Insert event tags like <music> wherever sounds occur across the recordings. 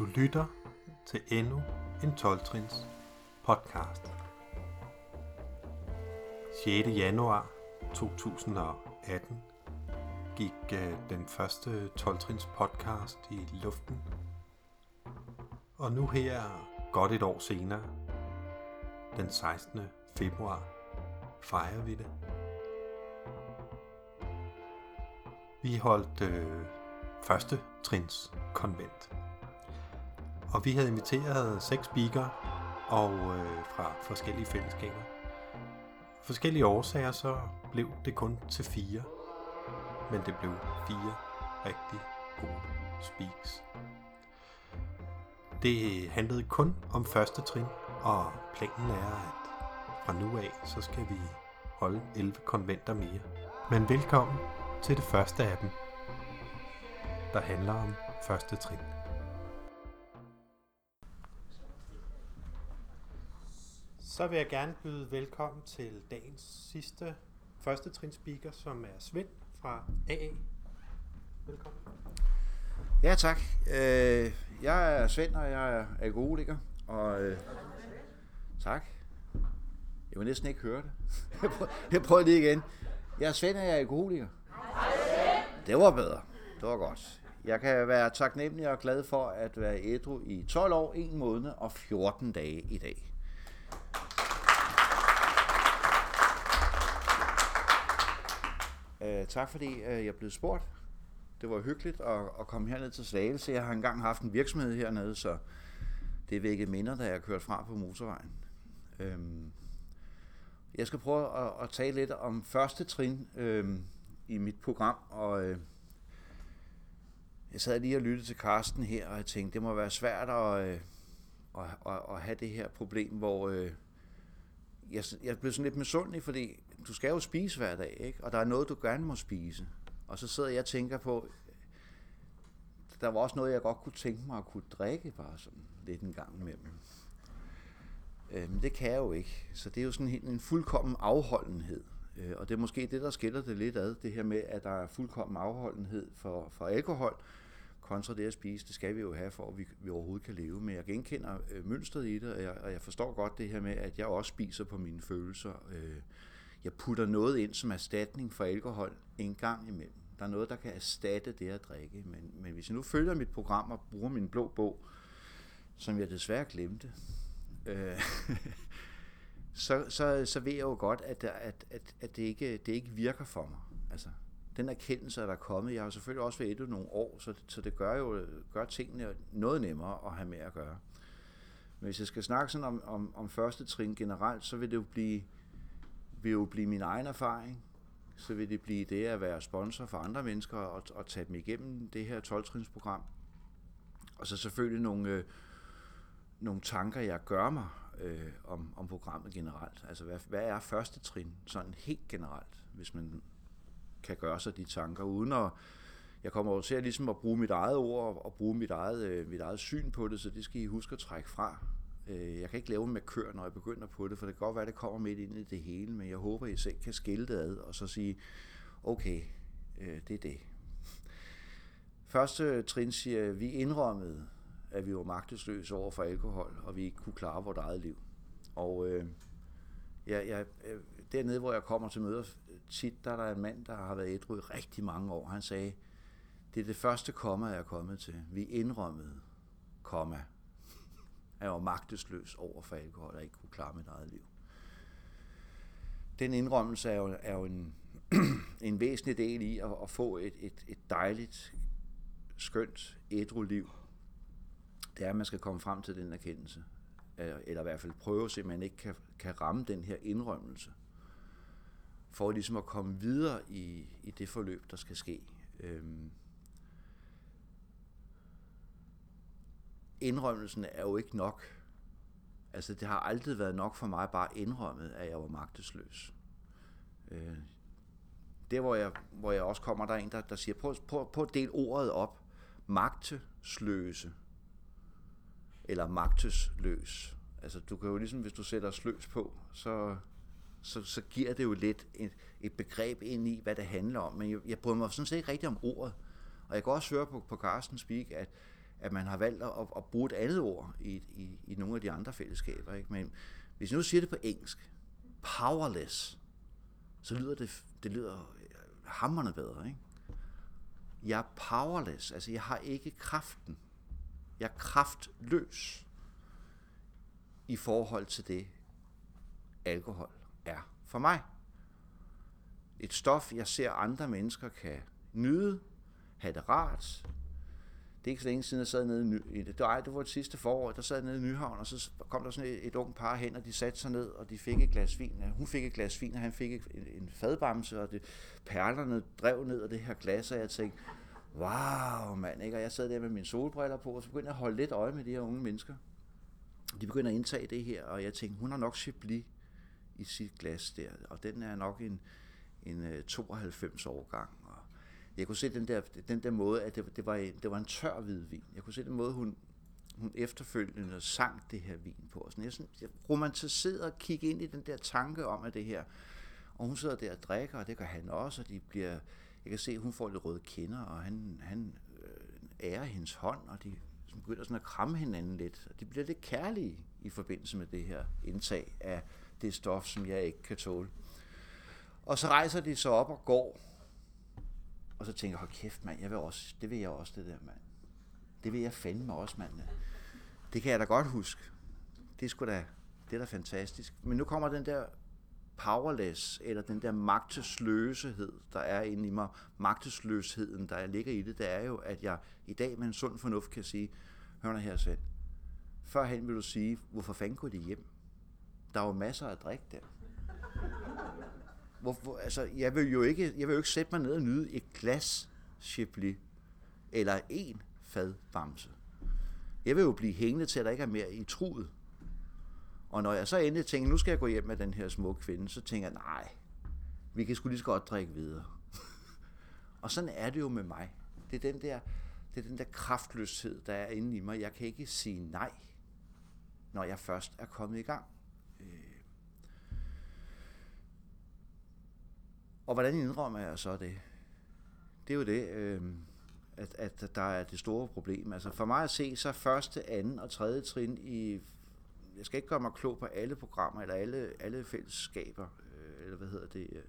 Du lytter til endnu en 12-trins podcast. 6. januar 2018 gik øh, den første 12-trins podcast i luften. Og nu her, godt et år senere, den 16. februar, fejrer vi det. Vi holdt øh, første trins konvent. Og vi havde inviteret seks speakere og øh, fra forskellige fællesskaber. Forskellige årsager så blev det kun til fire. Men det blev fire rigtig gode speaks. Det handlede kun om første trin, og planen er, at fra nu af, så skal vi holde 11 konventer mere. Men velkommen til det første af dem, der handler om første trin. Så vil jeg gerne byde velkommen til dagens sidste første trin speaker, som er Svend fra AA. Velkommen. Ja, tak. Øh, jeg er Svend, og jeg er alkoholiker. Og, øh, tak. Jeg vil næsten ikke høre det. Jeg <laughs> prøver, jeg prøver lige igen. Jeg er Svend, og jeg er alkoholiker. Det var bedre. Det var godt. Jeg kan være taknemmelig og glad for at være ædru i 12 år, 1 måned og 14 dage i dag. Øh, tak fordi øh, jeg blev spurgt. Det var hyggeligt at, at komme herned til Slagelse. Jeg har engang haft en virksomhed hernede, så det vækkede minder, da jeg kørte fra på motorvejen. Øhm, jeg skal prøve at, at tale lidt om første trin øhm, i mit program, og øh, jeg sad lige og lyttede til Karsten her, og jeg tænkte, det må være svært at, øh, at, at, at have det her problem, hvor øh, jeg, jeg blev sådan lidt misundelig, fordi du skal jo spise hver dag, ikke? og der er noget, du gerne må spise. Og så sidder jeg og tænker på, der var også noget, jeg godt kunne tænke mig at kunne drikke, bare sådan lidt en gang imellem. Øh, men det kan jeg jo ikke. Så det er jo sådan en, en fuldkommen afholdenhed. Øh, og det er måske det, der skiller det lidt ad, det her med, at der er fuldkommen afholdenhed for, for alkohol, kontra det at spise, det skal vi jo have, for at vi, vi overhovedet kan leve. Men jeg genkender øh, mønstret i det, og jeg, og jeg forstår godt det her med, at jeg også spiser på mine følelser. Øh, jeg putter noget ind som erstatning for alkohol en gang imellem. Der er noget, der kan erstatte det at drikke. Men, men hvis jeg nu følger mit program og bruger min blå bog, som jeg desværre glemte, øh, <laughs> så, så, så ved jeg jo godt, at, at, at, at det, ikke, det ikke virker for mig. Altså, den erkendelse, der er kommet, jeg har selvfølgelig også været et nogle år, så, så det gør jo gør tingene noget nemmere at have med at gøre. Men hvis jeg skal snakke sådan om, om, om første trin generelt, så vil det jo blive, vil jo blive min egen erfaring. Så vil det blive det at være sponsor for andre mennesker og, og tage dem igennem det her 12-trinsprogram. Og så selvfølgelig nogle, øh, nogle tanker, jeg gør mig øh, om, om programmet generelt. Altså, hvad, hvad er første trin sådan helt generelt, hvis man kan gøre sig de tanker, uden at jeg kommer over til at, ligesom at bruge mit eget ord og bruge mit eget, øh, mit eget syn på det, så det skal I huske at trække fra. Øh, jeg kan ikke lave med kør, når jeg begynder på det, for det kan godt være, at det kommer midt ind i det hele, men jeg håber, at I selv kan skille det ad og så sige, okay, øh, det er det. Første trin siger, at vi indrømmede, at vi var magtesløse over for alkohol, og vi ikke kunne klare vores eget liv. Og øh, jeg, jeg, øh, dernede, hvor jeg kommer til møder tit, der er der en mand, der har været ædru i rigtig mange år. Han sagde, det er det første komma, jeg er kommet til. Vi indrømmede, komma. Jeg var magtesløs over for alkohol, og ikke kunne klare mit eget liv. Den indrømmelse er jo, er jo en, <clears throat> en væsentlig del i at, at få et, et, et dejligt, skønt, ædru liv. Det er, at man skal komme frem til den erkendelse. Øh, eller i hvert fald prøve at se, at man ikke kan, kan ramme den her indrømmelse for ligesom at komme videre i, i det forløb, der skal ske. Øhm. Indrømmelsen er jo ikke nok. Altså, det har aldrig været nok for mig bare indrømmet, at jeg var magtesløs. Øh. Der, hvor jeg, hvor jeg også kommer, der er en, der, der siger, prøv, prøv, prøv at ordet op. Magtesløse. Eller magtesløs. Altså, du kan jo ligesom, hvis du sætter sløs på, så, så, så giver det jo lidt et, et begreb ind i, hvad det handler om. Men jeg, jeg bryder mig sådan set ikke rigtig om ordet. Og jeg kan også høre på, på Carsten Speak, at, at man har valgt at, at bruge et andet ord i, i, i nogle af de andre fællesskaber. Ikke? Men hvis jeg nu siger det på engelsk, powerless, så lyder det, det lyder øh, hammerne bedre. Ikke? Jeg er powerless, altså jeg har ikke kraften. Jeg er kraftløs i forhold til det, alkohol er for mig. Et stof, jeg ser andre mennesker kan nyde, have det rart. Det er ikke så længe siden, jeg sad nede i det. var, det var det sidste forår, der sad jeg nede i Nyhavn, og så kom der sådan et, et ung par hen, og de satte sig ned, og de fik et glas vin. Hun fik et glas vin, og han fik en, en fadbamse, og det, perlerne drev ned af det her glas, og jeg tænkte, wow, mand, ikke? Og jeg sad der med mine solbriller på, og så begyndte jeg at holde lidt øje med de her unge mennesker. De begynder at indtage det her, og jeg tænkte, hun har nok Chablis i sit glas der, og den er nok en, en øh, 92 årgang. Jeg kunne se den der, den der måde, at det, det, var, det var en tør hvidvin. Jeg kunne se den måde, hun, hun efterfølgende sang det her vin på. Og sådan, jeg, sådan, jeg romantiserede og kigge ind i den der tanke om, at det her, og hun sidder der og drikker, og det gør han også, og de bliver, jeg kan se, at hun får lidt røde kinder, og han, han øh, ærer hendes hånd, og de begynder sådan at kramme hinanden lidt, og de bliver lidt kærlige i forbindelse med det her indtag af det stof, som jeg ikke kan tåle. Og så rejser de sig op og går, og så tænker jeg, hold kæft mand, jeg vil også, det vil jeg også, det der mand. Det vil jeg fandme også, mand. Det kan jeg da godt huske. Det er sgu da, det er da fantastisk. Men nu kommer den der powerless, eller den der magtesløshed, der er inde i mig, magtesløsheden, der ligger i det, det er jo, at jeg i dag med en sund fornuft kan sige, hør her selv, førhen vil du sige, hvorfor fanden går de hjem? Der var masser af drik der. Hvor, hvor, altså, jeg vil jo ikke, jeg vil jo ikke sætte mig ned og nyde et glas Chablis, eller en fad bamse. Jeg vil jo blive hængende til, at der ikke er mere i truet. Og når jeg så endelig tænker, nu skal jeg gå hjem med den her smukke kvinde, så tænker jeg, nej, vi kan sgu lige så godt drikke videre. <laughs> og sådan er det jo med mig. Det er den der, det er den der kraftløshed, der er inde i mig. Jeg kan ikke sige nej, når jeg først er kommet i gang. Øh. Og hvordan indrømmer jeg så det? Det er jo det, øh, at, at der er det store problem. Altså for mig at se, så første, anden og tredje trin i jeg skal ikke gøre mig klog på alle programmer eller alle, alle fællesskaber, øh, eller hvad hedder det, øh,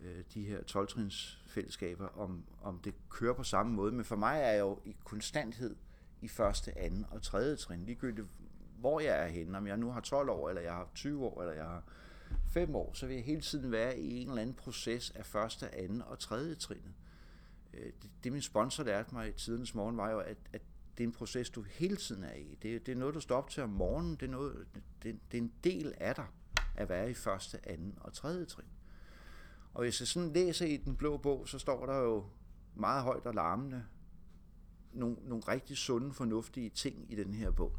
øh de her 12 fællesskaber, om, om det kører på samme måde. Men for mig er jeg jo i konstanthed i første, anden og tredje trin, ligegyldigt hvor jeg er henne, om jeg nu har 12 år, eller jeg har 20 år, eller jeg har fem år, så vil jeg hele tiden være i en eller anden proces af første, anden og tredje trin. Øh, det, det min sponsor lærte mig i tidens morgen, var jo, at, at det er en proces, du hele tiden er i. Det, det er noget, du står op til om morgenen. Det er, noget, det, det er en del af dig at være i første, anden og tredje trin. Og hvis jeg sådan læser i den blå bog, så står der jo meget højt og larmende nogle, nogle rigtig sunde, fornuftige ting i den her bog.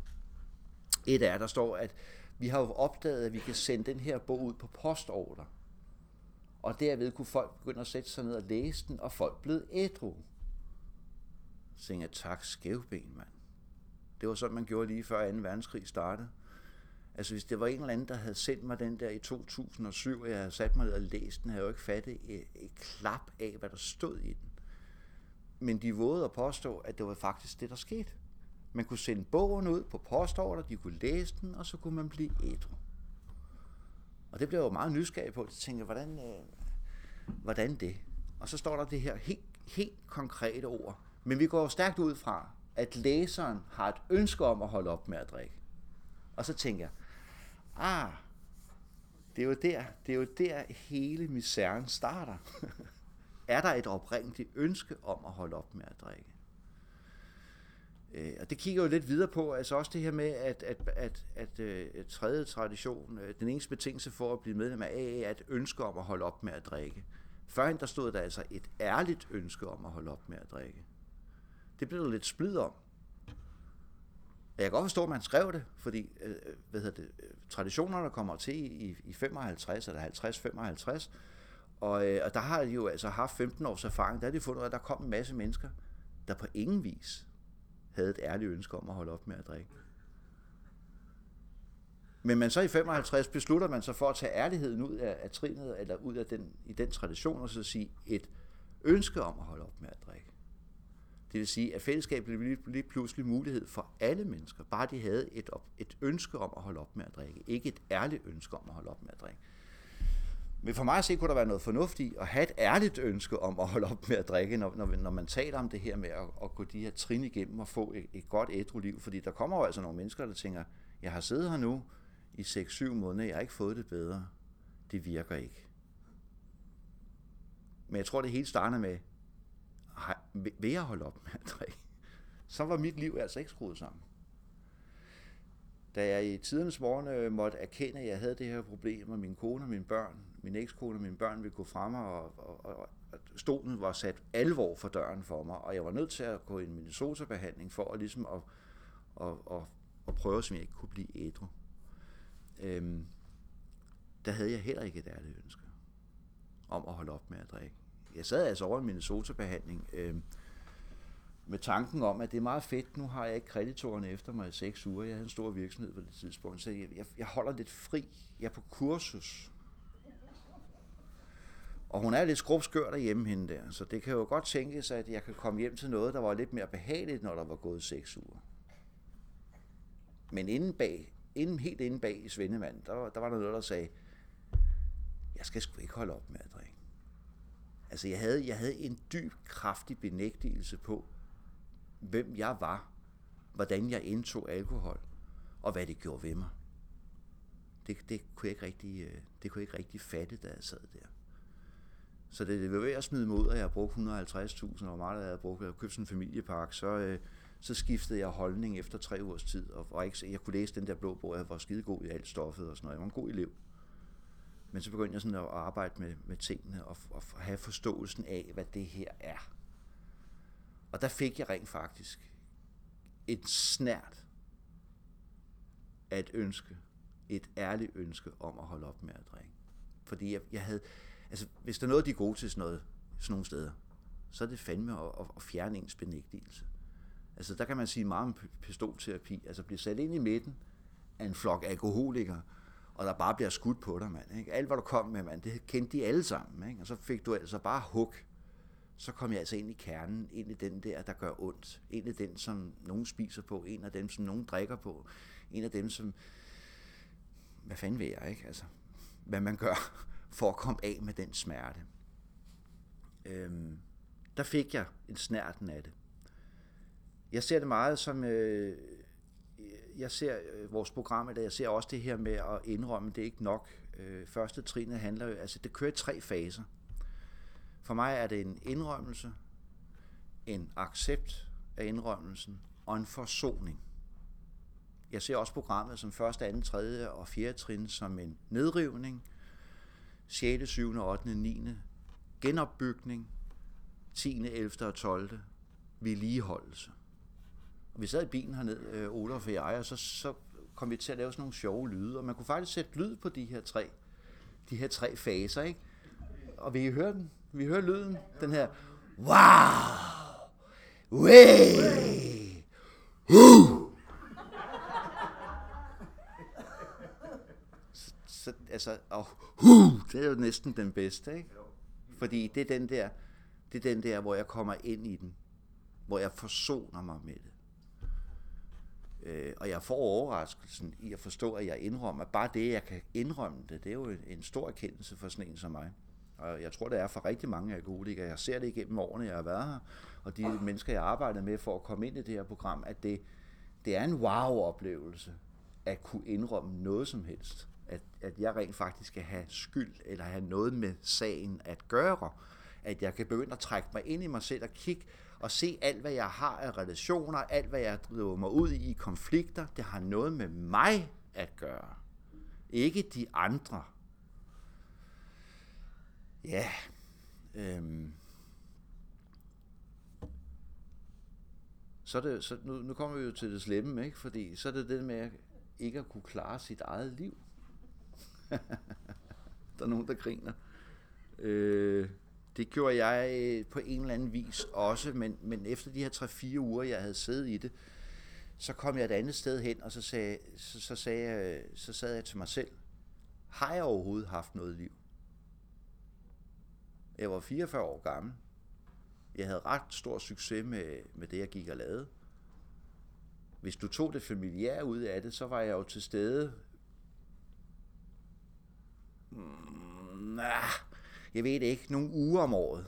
Et er, der står, at vi har jo opdaget, at vi kan sende den her bog ud på postorder. Og derved kunne folk begynde at sætte sig ned og læse den, og folk blev ædru. Så tænkte jeg, tak skævben, mand. Det var sådan, man gjorde lige før 2. verdenskrig startede. Altså hvis det var en eller anden, der havde sendt mig den der i 2007, og jeg havde sat mig ned og læst den, havde jeg jo ikke fattet et, et klap af, hvad der stod i den. Men de vågede at påstå, at det var faktisk det, der skete. Man kunne sende bogen ud på postorder, de kunne læse den, og så kunne man blive ædru. Og det blev jeg jo meget nysgerrig på. Jeg tænkte, hvordan, øh, hvordan det? Og så står der det her helt, helt konkrete ord. Men vi går stærkt ud fra, at læseren har et ønske om at holde op med at drikke. Og så tænker jeg, ah, det er jo der, det er jo der hele misæren starter. <laughs> er der et oprindeligt ønske om at holde op med at drikke? Øh, og det kigger jo lidt videre på, altså også det her med, at, at, at, at, øh, tredje tradition, øh, den eneste betingelse for at blive medlem af AA, er et ønske om at holde op med at drikke. Førhen der stod der altså et ærligt ønske om at holde op med at drikke. Det blev der lidt splid om. Jeg kan godt forstå, at man skrev det, fordi øh, øh hvad hedder det, øh, traditionerne kommer til i, i 55 eller 50-55, og, øh, og der har de jo altså haft 15 års erfaring, der har de fundet at der kom en masse mennesker, der på ingen vis havde et ærligt ønske om at holde op med at drikke. Men man så i 55 beslutter man sig for at tage ærligheden ud af, af trinet, eller ud af den, i den tradition, og så sige et ønske om at holde op med at drikke. Det vil sige, at fællesskabet blev lige, lige pludselig mulighed for alle mennesker, bare de havde et, op, et ønske om at holde op med at drikke. Ikke et ærligt ønske om at holde op med at drikke. Men for mig at se, kunne der være noget fornuftigt at have et ærligt ønske om at holde op med at drikke, når, når, når man taler om det her med at, at gå de her trin igennem og få et, et godt ædru liv. Fordi der kommer jo altså nogle mennesker, der tænker, jeg har siddet her nu i 6-7 måneder, jeg har ikke fået det bedre. Det virker ikke. Men jeg tror, det hele starter med, vil jeg holde op med at drikke? Så var mit liv altså ikke skruet sammen. Da jeg i tidernes morgen øh, måtte erkende, at jeg havde det her problem, og min kone og mine børn, min ekskone og mine børn ville gå frem, og, og, og, og stolen var sat alvor for døren for mig, og jeg var nødt til at gå i en Minnesota-behandling for at, ligesom at, at, at, at prøve, som jeg ikke kunne blive ædru. Øhm, der havde jeg heller ikke et ærligt ønske om at holde op med at drikke. Jeg sad altså over i Minnesota-behandling, øhm, med tanken om, at det er meget fedt, nu har jeg ikke kreditorerne efter mig i seks uger, jeg havde en stor virksomhed på det tidspunkt, så jeg, jeg, jeg holder lidt fri, jeg er på kursus. Og hun er lidt skrubskør derhjemme hende der, så det kan jo godt tænkes, at jeg kan komme hjem til noget, der var lidt mere behageligt, når der var gået seks uger. Men inden bag, inden, helt inde bag i Svendemand, der, der var der noget, der sagde, jeg skal sgu ikke holde op med at drikke. Altså jeg havde, jeg havde en dyb, kraftig benægtelse på, hvem jeg var, hvordan jeg indtog alkohol, og hvad det gjorde ved mig. Det, det, kunne, jeg ikke rigtig, øh, det kunne jeg ikke rigtig fatte, da jeg sad der. Så det, det var ved at smide mig ud, og jeg har brugt 150.000, og meget jeg havde brugt, jeg havde købt sådan en familiepark, så, øh, så skiftede jeg holdning efter tre ugers tid, og var ikke, jeg kunne læse den der blå bog, jeg var skide god i alt stoffet og sådan noget. Jeg var en god elev. Men så begyndte jeg sådan at arbejde med, med tingene og, og have forståelsen af, hvad det her er. Og der fik jeg rent faktisk et snært af et ønske, et ærligt ønske om at holde op med at drikke. Fordi jeg, jeg havde, altså hvis der er noget, de er gode til sådan noget, sådan nogle steder, så er det fandme at, at, at fjerne ens benægtelse. Altså der kan man sige meget om pistolterapi, altså blive sat ind i midten af en flok alkoholikere, og der bare bliver skudt på dig, mand. Ikke? Alt, hvad du kom med, mand, det kendte de alle sammen. Ikke? Og så fik du altså bare hug. Så kom jeg altså ind i kernen, ind i den der, der gør ondt. En af den, som nogen spiser på, en af dem, som nogen drikker på, en af dem, som... Hvad fanden ved jeg, ikke? Altså, hvad man gør <laughs> for at komme af med den smerte. Øhm, der fik jeg en snærten af det. Jeg ser det meget som... Øh, jeg ser øh, vores program, der jeg ser også det her med at indrømme, det er ikke nok. Øh, første trin handler jo, altså det kører i tre faser. For mig er det en indrømmelse, en accept af indrømmelsen og en forsoning. Jeg ser også programmet som første, anden, tredje og fjerde trin som en nedrivning, 6., 7., 8., 9. genopbygning, 10., 11. og 12. vedligeholdelse. Og vi sad i bilen hernede, øh, Olof og jeg, og så, så kom vi til at lave sådan nogle sjove lyde, og man kunne faktisk sætte lyd på de her tre, de her tre faser, ikke? Og vi høre den, vi hører lyden, den her, wow, way, uh. så, så, altså, og uh, det er jo næsten den bedste, ikke? Fordi det er den der, det er den der, hvor jeg kommer ind i den, hvor jeg forsoner mig med det. Øh, og jeg får overraskelsen i at forstå, at jeg indrømmer, at bare det, jeg kan indrømme det, det er jo en stor erkendelse for sådan en som mig. Og jeg tror, det er for rigtig mange alkoholikere. Jeg ser det igennem årene, jeg har været her, og de mennesker, jeg arbejder med for at komme ind i det her program, at det, det er en wow-oplevelse at kunne indrømme noget som helst. At, at jeg rent faktisk skal have skyld, eller have noget med sagen at gøre. At jeg kan begynde at trække mig ind i mig selv og kigge og se alt, hvad jeg har af relationer, alt, hvad jeg driver mig ud i i konflikter, det har noget med mig at gøre. Ikke de andre. Ja. Øhm. Så, det, så nu, nu kommer vi jo til det slemme, ikke? fordi så er det det med ikke at kunne klare sit eget liv. <laughs> der er nogen, der griner. Øh, det gjorde jeg øh, på en eller anden vis også, men, men efter de her 3-4 uger, jeg havde siddet i det, så kom jeg et andet sted hen, og så, sagde, så, så, sagde jeg, så sad jeg til mig selv, har jeg overhovedet haft noget liv? Jeg var 44 år gammel. Jeg havde ret stor succes med, med det, jeg gik og lavede. Hvis du tog det familiære ud af det, så var jeg jo til stede. Mm, jeg ved det ikke, nogle uger om året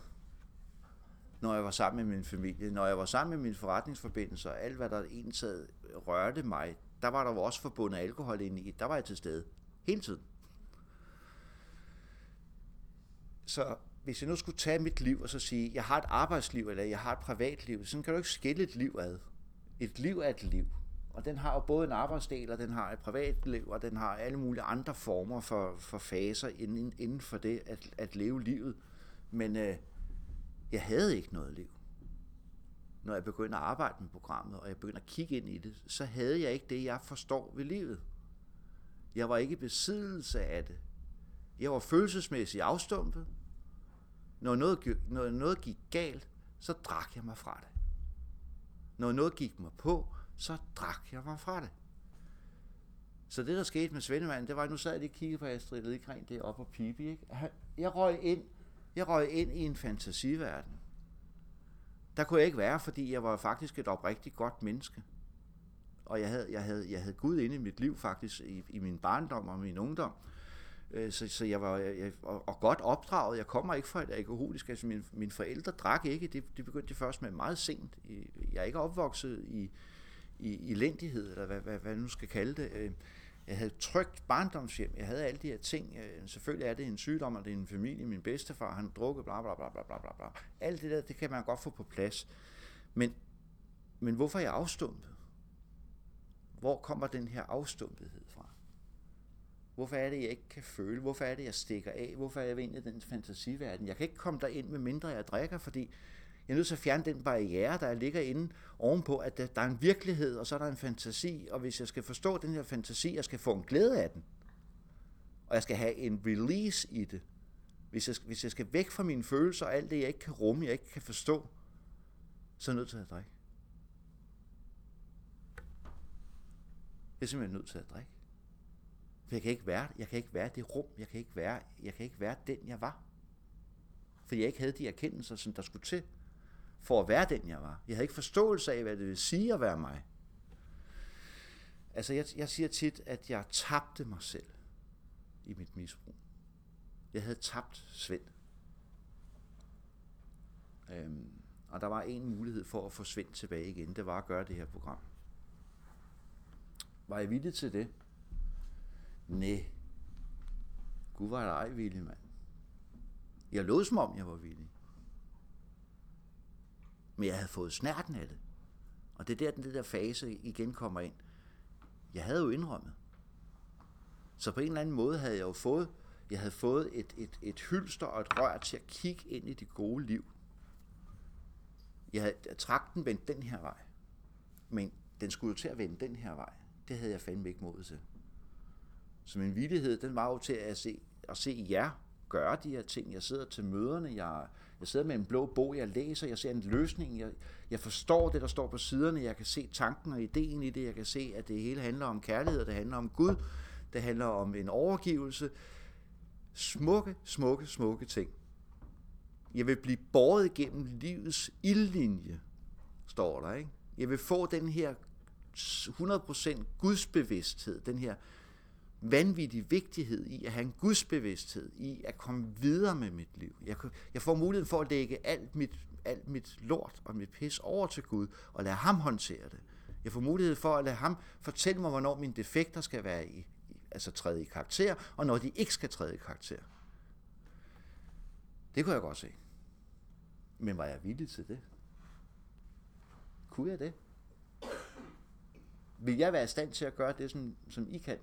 når jeg var sammen med min familie. Når jeg var sammen med mine forretningsforbindelser, alt hvad der ensad rørte mig, der var der jo også forbundet alkohol ind i. Der var jeg til stede. Hele tiden. Så hvis jeg nu skulle tage mit liv og så sige, jeg har et arbejdsliv, eller jeg har et privatliv, så kan du ikke skille et liv ad. Et liv er et liv. Og den har jo både en arbejdsdel, og den har et privatliv, og den har alle mulige andre former for, for faser inden, inden for det at, at leve livet. Men øh, jeg havde ikke noget liv. Når jeg begyndte at arbejde med programmet, og jeg begyndte at kigge ind i det, så havde jeg ikke det, jeg forstår ved livet. Jeg var ikke i besiddelse af det. Jeg var følelsesmæssigt afstumpet. Når noget, når noget gik galt, så drak jeg mig fra det. Når noget gik mig på, så drak jeg mig fra det. Så det, der skete med Svendemanden, det var, at nu sad jeg lige og kiggede på Astrid Lidgren deroppe på Pibi. Ikke? Jeg røg ind jeg røg ind i en fantasiverden. Der kunne jeg ikke være, fordi jeg var faktisk et oprigtigt godt menneske. Og jeg havde, jeg havde, jeg havde Gud inde i mit liv faktisk, i, i min barndom og min ungdom. Øh, så, så jeg var jeg, og, og godt opdraget. Jeg kommer ikke fra et alkoholisk. Altså mine, mine forældre drak ikke. Det, det begyndte de først med meget sent. Jeg er ikke opvokset i, i elendighed, eller hvad, hvad, hvad nu skal kalde det. Øh, jeg havde trygt barndomshjem. Jeg havde alle de her ting. Øh, selvfølgelig er det en sygdom, og det er en familie. Min bedstefar, han drukket, bla bla bla bla bla bla. Alt det der, det kan man godt få på plads. Men, men hvorfor er jeg afstumpet? Hvor kommer den her afstumpethed? Hvorfor er det, jeg ikke kan føle? Hvorfor er det, jeg stikker af? Hvorfor er jeg ind i den fantasiverden? Jeg kan ikke komme derind med mindre jeg drikker, fordi jeg er nødt til at fjerne den barriere, der ligger inde ovenpå, at der, der er en virkelighed, og så er der en fantasi, og hvis jeg skal forstå den her fantasi, jeg skal få en glæde af den, og jeg skal have en release i det, hvis jeg, hvis jeg skal væk fra mine følelser og alt det, jeg ikke kan rumme, jeg ikke kan forstå, så er jeg nødt til at drikke. Jeg er simpelthen nødt til at drikke. For jeg kan ikke være, jeg kan ikke være det rum, jeg kan ikke være, jeg kan ikke være den, jeg var. For jeg ikke havde de erkendelser, som der skulle til for at være den, jeg var. Jeg havde ikke forståelse af, hvad det vil sige at være mig. Altså, jeg, jeg siger tit, at jeg tabte mig selv i mit misbrug. Jeg havde tabt Svend. Øhm, og der var en mulighed for at få Svend tilbage igen. Det var at gøre det her program. Var jeg villig til det? Nej. Gud var ej villig, mand. Jeg lå som om, jeg var villig. Men jeg havde fået snærten af det. Og det er der, den der fase igen kommer ind. Jeg havde jo indrømmet. Så på en eller anden måde havde jeg jo fået, jeg havde fået et, et, et hylster og et rør til at kigge ind i det gode liv. Jeg havde trakt den vendt den her vej. Men den skulle jo til at vende den her vej. Det havde jeg fandme ikke mod til. Så min villighed, den var jo til at se, at se jer gøre de her ting. Jeg sidder til møderne, jeg, jeg sidder med en blå bog, jeg læser, jeg ser en løsning, jeg, jeg forstår det, der står på siderne, jeg kan se tanken og ideen i det, jeg kan se, at det hele handler om kærlighed, det handler om Gud, det handler om en overgivelse. Smukke, smukke, smukke ting. Jeg vil blive båret igennem livets ildlinje, står der, ikke? Jeg vil få den her 100% gudsbevidsthed, den her vanvittig vigtighed i at have en gudsbevidsthed, i at komme videre med mit liv. Jeg, jeg får muligheden for at lægge alt mit, alt mit lort og mit pis over til Gud, og lade ham håndtere det. Jeg får mulighed for at lade ham fortælle mig, hvornår mine defekter skal være i, altså træde i karakter, og når de ikke skal træde i karakter. Det kunne jeg godt se. Men var jeg villig til det? Kunne jeg det? Vil jeg være i stand til at gøre det, som, som I kan?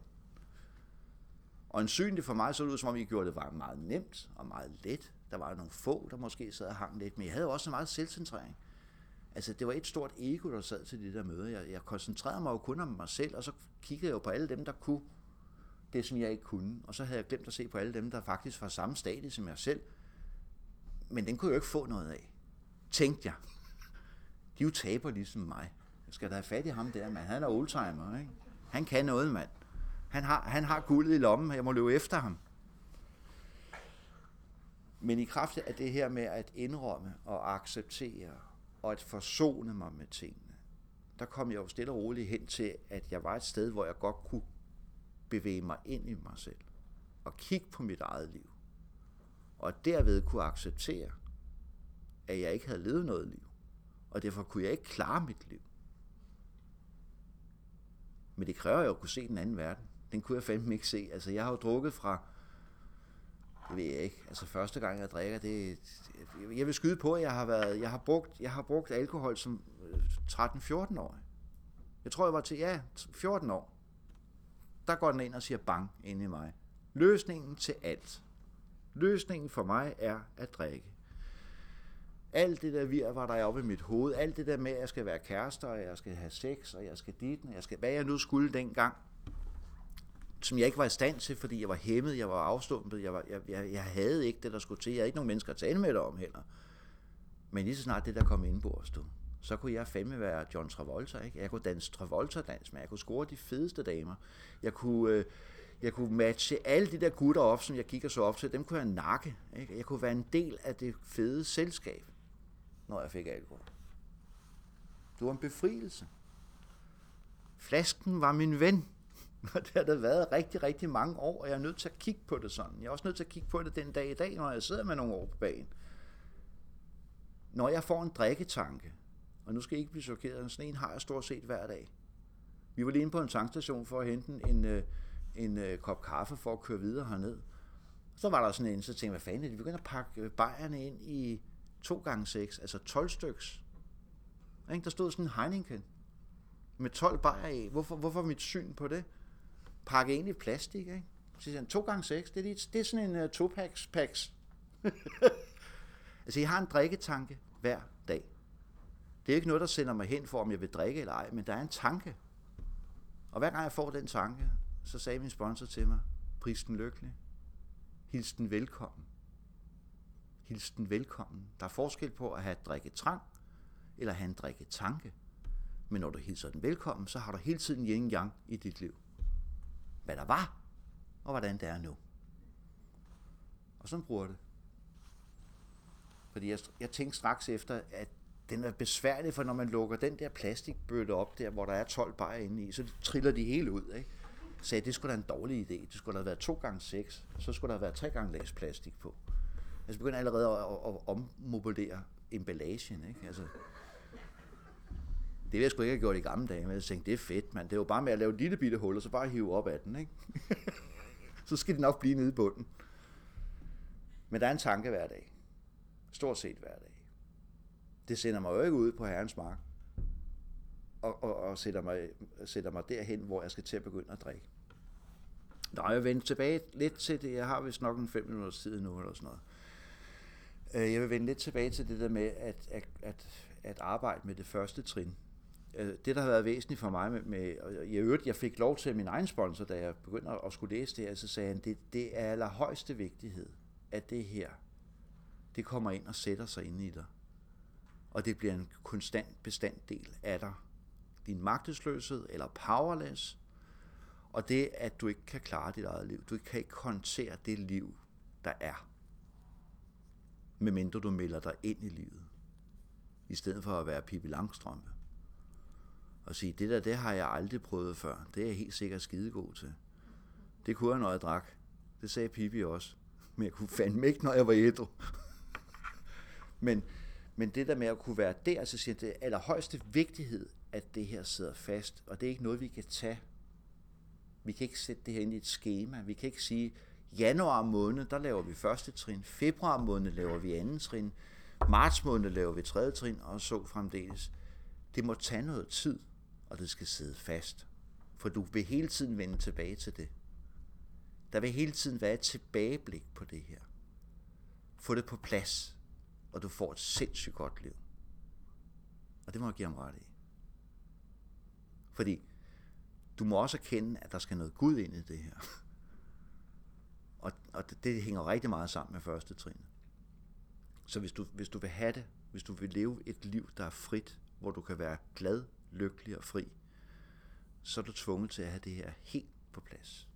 Og ansynligt for mig så ud, som om I gjorde det var meget nemt og meget let. Der var nogle få, der måske sad og hang lidt, men jeg havde også en meget selvcentrering. Altså, det var et stort ego, der sad til de der møder. Jeg, jeg koncentrerede mig jo kun om mig selv, og så kiggede jeg jo på alle dem, der kunne det, som jeg ikke kunne. Og så havde jeg glemt at se på alle dem, der faktisk var samme stadie som jeg selv. Men den kunne jeg jo ikke få noget af. Tænkte jeg. De er jo taber ligesom mig. Jeg skal da have fat i ham der, mand. Han er oldtimer, ikke? Han kan noget, mand. Han har, han har guldet i lommen, og jeg må løbe efter ham. Men i kraft af det her med at indrømme og acceptere og at forsone mig med tingene, der kom jeg jo stille og roligt hen til, at jeg var et sted, hvor jeg godt kunne bevæge mig ind i mig selv og kigge på mit eget liv. Og derved kunne acceptere, at jeg ikke havde levet noget liv. Og derfor kunne jeg ikke klare mit liv. Men det kræver jo at kunne se den anden verden. Den kunne jeg fandme ikke se. Altså, jeg har jo drukket fra, det ved jeg ikke, altså første gang jeg drikker, det, jeg vil skyde på, at jeg har været, jeg har brugt, jeg har brugt alkohol som øh, 13-14 år. Jeg tror, jeg var til, ja, 14 år. Der går den ind og siger bang ind i mig. Løsningen til alt. Løsningen for mig er at drikke. Alt det der vir var der oppe i mit hoved. Alt det der med, at jeg skal være kærester, og jeg skal have sex, og jeg skal dit, og jeg skal, hvad jeg nu skulle dengang, som jeg ikke var i stand til, fordi jeg var hæmmet, jeg var afstumpet, jeg, var, jeg, jeg, jeg havde ikke det, der skulle til. Jeg havde ikke nogen mennesker at tale med det om heller. Men lige så snart det der kom ind på du, så kunne jeg fandme være John Travolta. Ikke? Jeg kunne danse Travolta-dans men jeg kunne score de fedeste damer. Jeg kunne, øh, jeg kunne matche alle de der gutter op, som jeg kigger så op til. Dem kunne jeg nakke. Ikke? Jeg kunne være en del af det fede selskab, når jeg fik alkohol. Det var en befrielse. Flasken var min ven. Og <laughs> det har der været rigtig, rigtig mange år, og jeg er nødt til at kigge på det sådan. Jeg er også nødt til at kigge på det den dag i dag, når jeg sidder med nogle år på bagen. Når jeg får en drikketanke, og nu skal I ikke blive chokeret, sådan en har jeg stort set hver dag. Vi var lige inde på en tankstation for at hente en, en, øh, en øh, kop kaffe for at køre videre herned. Så var der sådan en, så tænkte jeg, hvad fanden er det? Vi begynder at pakke øh, bajerne ind i 2 gange 6 altså 12 styks. Der stod sådan en Heineken med 12 bajer i. Hvorfor, hvorfor mit syn på det? Pakke ind i plastik, ikke? Så siger han, 2 gange 6 det er, det er sådan en uh, to-packs packs. <laughs> altså, jeg har en drikketanke hver dag. Det er ikke noget, der sender mig hen for, om jeg vil drikke eller ej, men der er en tanke. Og hver gang jeg får den tanke, så sagde min sponsor til mig, pris den lykkelig, hils den velkommen. Hils den velkommen. Der er forskel på at have drikke trang, eller have en drikke tanke. Men når du hilser den velkommen, så har du hele tiden yin yang i dit liv. Hvad der var, og hvordan det er nu. Og sådan bruger det. Fordi jeg, jeg tænkte straks efter, at den er besværlig, for når man lukker den der plastikbøtte op der, hvor der er 12 bajer inde i, så triller de hele ud. Ikke? Så sagde, det skulle da en dårlig idé. Det skulle da have været 2 gange 6 så skulle der have været 3 gange læs plastik på. Altså begynder allerede at, at, at ommodellere emballagen. Ikke? Altså, det ville jeg sgu ikke have gjort i gamle dage, men jeg tænkte, det er fedt, man. Det er jo bare med at lave et lille bitte hul, og så bare hive op af den. Ikke? <laughs> så skal det nok blive nede i bunden. Men der er en tanke hver dag. Stort set hver dag det sender mig jo ikke ud på herrens mark og, og, og sætter, mig, sætter mig derhen, hvor jeg skal til at begynde at drikke. Nå, jeg vender tilbage lidt til det. Jeg har vist nok en fem minutters tid nu, eller sådan noget. Øh, jeg vil vende lidt tilbage til det der med at, at, at, at arbejde med det første trin. Øh, det, der har været væsentligt for mig med, med i øvrigt, jeg fik lov til min egen sponsor, da jeg begyndte at skulle læse det her, så sagde han, det, det er allerhøjeste vigtighed, at det her, det kommer ind og sætter sig ind i dig og det bliver en konstant bestanddel af dig. Din magtesløshed eller powerless, og det, at du ikke kan klare dit eget liv. Du kan ikke håndtere det liv, der er, medmindre du melder dig ind i livet, i stedet for at være Pippi Langstrømpe. Og sige, det der, det har jeg aldrig prøvet før. Det er jeg helt sikkert skidegod til. Det kunne jeg, når jeg drak. Det sagde Pippi også. Men jeg kunne fandme ikke, når jeg var ædru. <laughs> Men men det der med at kunne være der, så siger det er allerhøjeste vigtighed, at det her sidder fast, og det er ikke noget, vi kan tage. Vi kan ikke sætte det her ind i et schema. Vi kan ikke sige, januar måned, der laver vi første trin, februar måned laver vi anden trin, marts måned laver vi tredje trin, og så fremdeles. Det må tage noget tid, og det skal sidde fast. For du vil hele tiden vende tilbage til det. Der vil hele tiden være et tilbageblik på det her. Få det på plads og du får et sindssygt godt liv. Og det må jeg give ham ret i. Fordi du må også erkende, at der skal noget Gud ind i det her. Og, og det, det hænger rigtig meget sammen med første trin. Så hvis du, hvis du vil have det, hvis du vil leve et liv, der er frit, hvor du kan være glad, lykkelig og fri, så er du tvunget til at have det her helt på plads.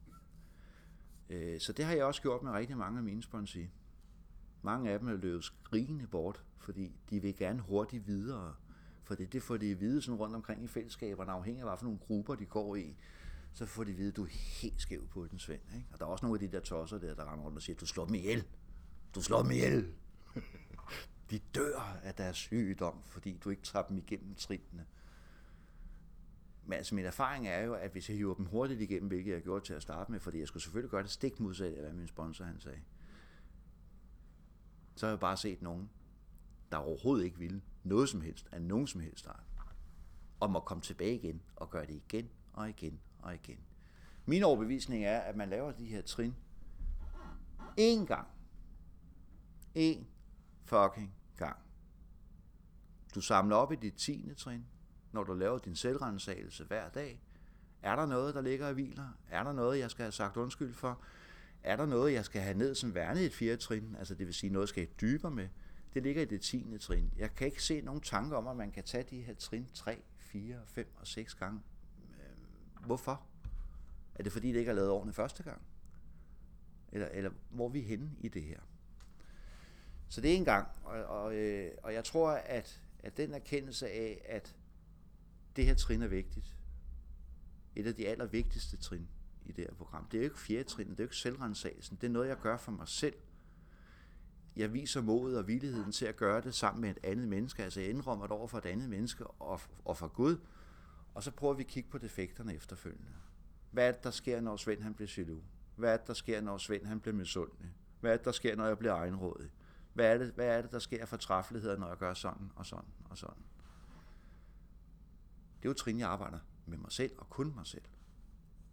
Øh, så det har jeg også gjort med rigtig mange af mine sponsorer. Mange af dem er løbet skrigende bort, fordi de vil gerne hurtigt videre. For det, det får de at vide sådan rundt omkring i fællesskaberne, afhængig af, hvad for nogle grupper de går i. Så får de at vide, at du er helt skæv på den, Svend. Ikke? Og der er også nogle af de der tosser der, der render rundt og siger, du slår dem ihjel. Du slår dem ihjel. <laughs> de dør af deres sygdom, fordi du ikke tager dem igennem trinene. Men altså min erfaring er jo, at hvis jeg hiver dem hurtigt igennem, hvilket jeg gjorde til at starte med, fordi jeg skulle selvfølgelig gøre det stik modsat af, hvad min sponsor han sagde, så har jeg bare set nogen, der overhovedet ikke ville noget som helst af nogen som helst art, og må komme tilbage igen og gøre det igen og igen og igen. Min overbevisning er, at man laver de her trin én gang. En fucking gang. Du samler op i dit tiende trin, når du laver din selvrensagelse hver dag. Er der noget, der ligger og hviler? Er der noget, jeg skal have sagt undskyld for? Er der noget, jeg skal have ned som værne i et fjerde trin? Altså det vil sige noget, skal jeg dybere med. Det ligger i det tiende trin. Jeg kan ikke se nogen tanker om, at man kan tage de her trin 3, 4, 5 og 6 gange. Øh, hvorfor? Er det fordi, det ikke er lavet ordentligt første gang? Eller, eller hvor er vi henne i det her? Så det er en gang, og, og, øh, og jeg tror, at, at den erkendelse af, at det her trin er vigtigt, et af de allervigtigste trin i det her program, det er jo ikke fjerde trin, det er jo ikke selvrensagelsen, det er noget, jeg gør for mig selv. Jeg viser modet og villigheden til at gøre det sammen med et andet menneske, altså jeg indrømmer det over for et andet menneske og, og for Gud, og så prøver vi at kigge på defekterne efterfølgende. Hvad er det, der sker, når Svend han bliver jaloux? Hvad er det, der sker, når Svend han bliver misundelig? Hvad er det, der sker, når jeg bliver egenrådig? Hvad er det, hvad er det der sker for træffeligheder, når jeg gør sådan og sådan og sådan? Det er jo trin, jeg arbejder med mig selv og kun mig selv.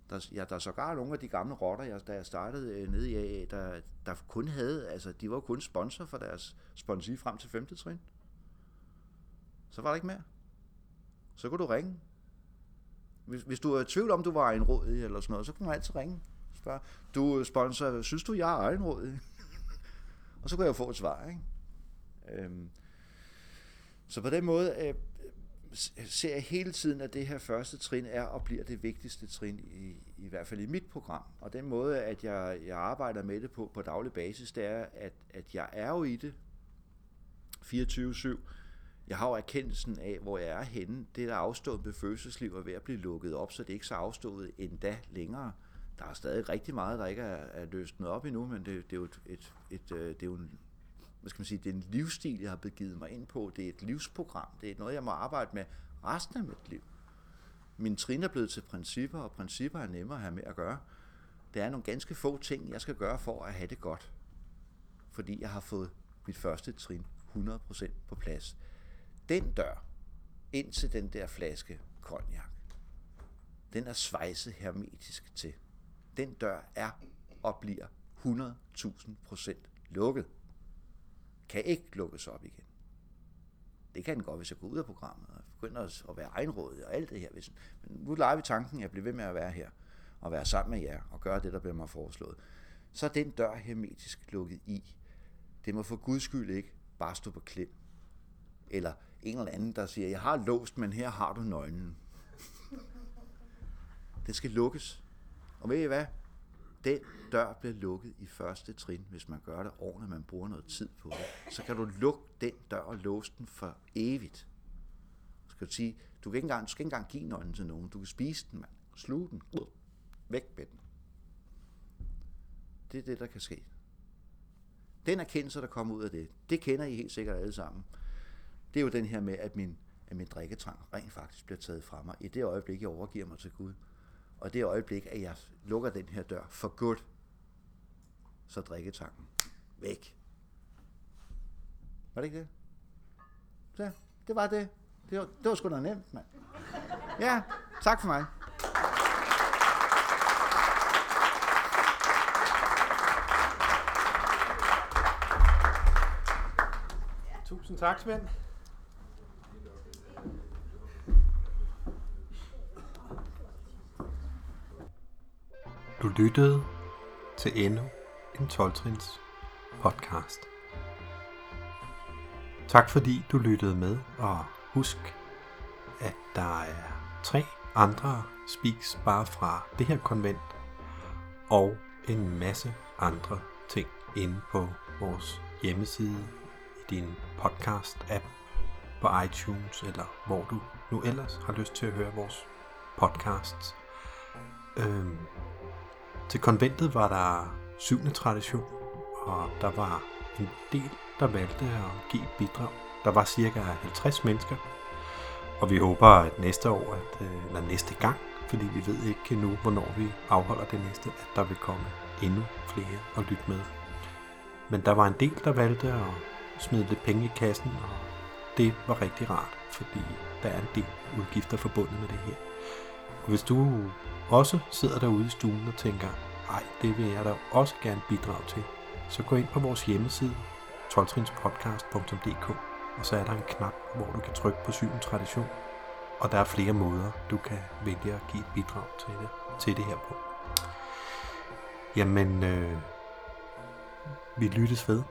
Der, ja, der er sågar nogle af de gamle rotter, jeg, da jeg startede øh, nede i AA, der, der kun havde, altså de var kun sponsor for deres sponsi frem til femte trin. Så var der ikke mere. Så kunne du ringe. Hvis, hvis du er i tvivl om, du var egenrådig eller sådan noget, så kunne man altid ringe. Spørge, du øh, sponsor, synes du, jeg er egenrådig? <laughs> og så kunne jeg jo få et svar, ikke? Øhm, så på den måde øh, ser jeg hele tiden, at det her første trin er og bliver det vigtigste trin, i, i hvert fald i mit program. Og den måde, at jeg, jeg arbejder med det på på daglig basis, det er, at, at jeg er jo i det 24-7. Jeg har jo erkendelsen af, hvor jeg er henne. Det, der er afstået ved fødselsliv, er ved at blive lukket op, så det er ikke så afstået endda længere. Der er stadig rigtig meget, der ikke er, er løsnet op endnu, men det, det er jo et, et, et, øh, det er jo en, hvad skal man sige, det er en livsstil, jeg har begivet mig ind på. Det er et livsprogram. Det er noget, jeg må arbejde med resten af mit liv. Min trin er blevet til principper, og principper er nemmere at have med at gøre. Det er nogle ganske få ting, jeg skal gøre for at have det godt. Fordi jeg har fået mit første trin 100% på plads. Den dør ind til den der flaske cognac, den er svejset hermetisk til. Den dør er og bliver 100.000% lukket kan ikke lukkes op igen. Det kan den godt, hvis jeg går ud af programmet og begynder at være egenrådig og alt det her. Men nu leger vi tanken, at jeg bliver ved med at være her og være sammen med jer og gøre det, der bliver mig foreslået. Så er den dør hermetisk lukket i. Det må for guds skyld ikke bare stå på klem. Eller en eller anden, der siger, jeg har låst, men her har du nøglen. <laughs> Det skal lukkes. Og ved I hvad? Den dør bliver lukket i første trin, hvis man gør det ordentligt, man bruger noget tid på det. Så kan du lukke den dør og låse den for evigt. Du skal sige, du, kan ikke engang, du skal ikke engang give nøglen til nogen. Du kan spise den, man. Sluge den. Væk med den. Det er det, der kan ske. Den erkendelse, der kommer ud af det, det kender I helt sikkert alle sammen. Det er jo den her med, at min, at min drikketrang rent faktisk bliver taget fra mig i det øjeblik, jeg overgiver mig til Gud. Og det øjeblik, at jeg lukker den her dør for godt, så drikketanken væk. Var det ikke det? Så, det var det. Det var, det var sgu da nemt, mand. Ja, tak for mig. Tusind tak, Svend. Du lyttede til endnu en 12-trins podcast. Tak fordi du lyttede med, og husk, at der er tre andre speaks bare fra det her konvent, og en masse andre ting inde på vores hjemmeside, i din podcast-app, på iTunes, eller hvor du nu ellers har lyst til at høre vores podcasts. Øhm, til konventet var der syvende tradition, og der var en del, der valgte at give bidrag. Der var cirka 50 mennesker, og vi håber, at næste år, at, øh, eller næste gang, fordi vi ved ikke nu, hvornår vi afholder det næste, at der vil komme endnu flere og lytte med. Men der var en del, der valgte at smide lidt penge i kassen, og det var rigtig rart, fordi der er en del udgifter forbundet med det her. Og hvis du også sidder derude i stuen og tænker, ej, det vil jeg da også gerne bidrage til, så gå ind på vores hjemmeside, 12trinspodcast.dk, og så er der en knap, hvor du kan trykke på syvende tradition, og der er flere måder, du kan vælge at give et bidrag til det, til det her på. Jamen, øh, vi lyttes ved.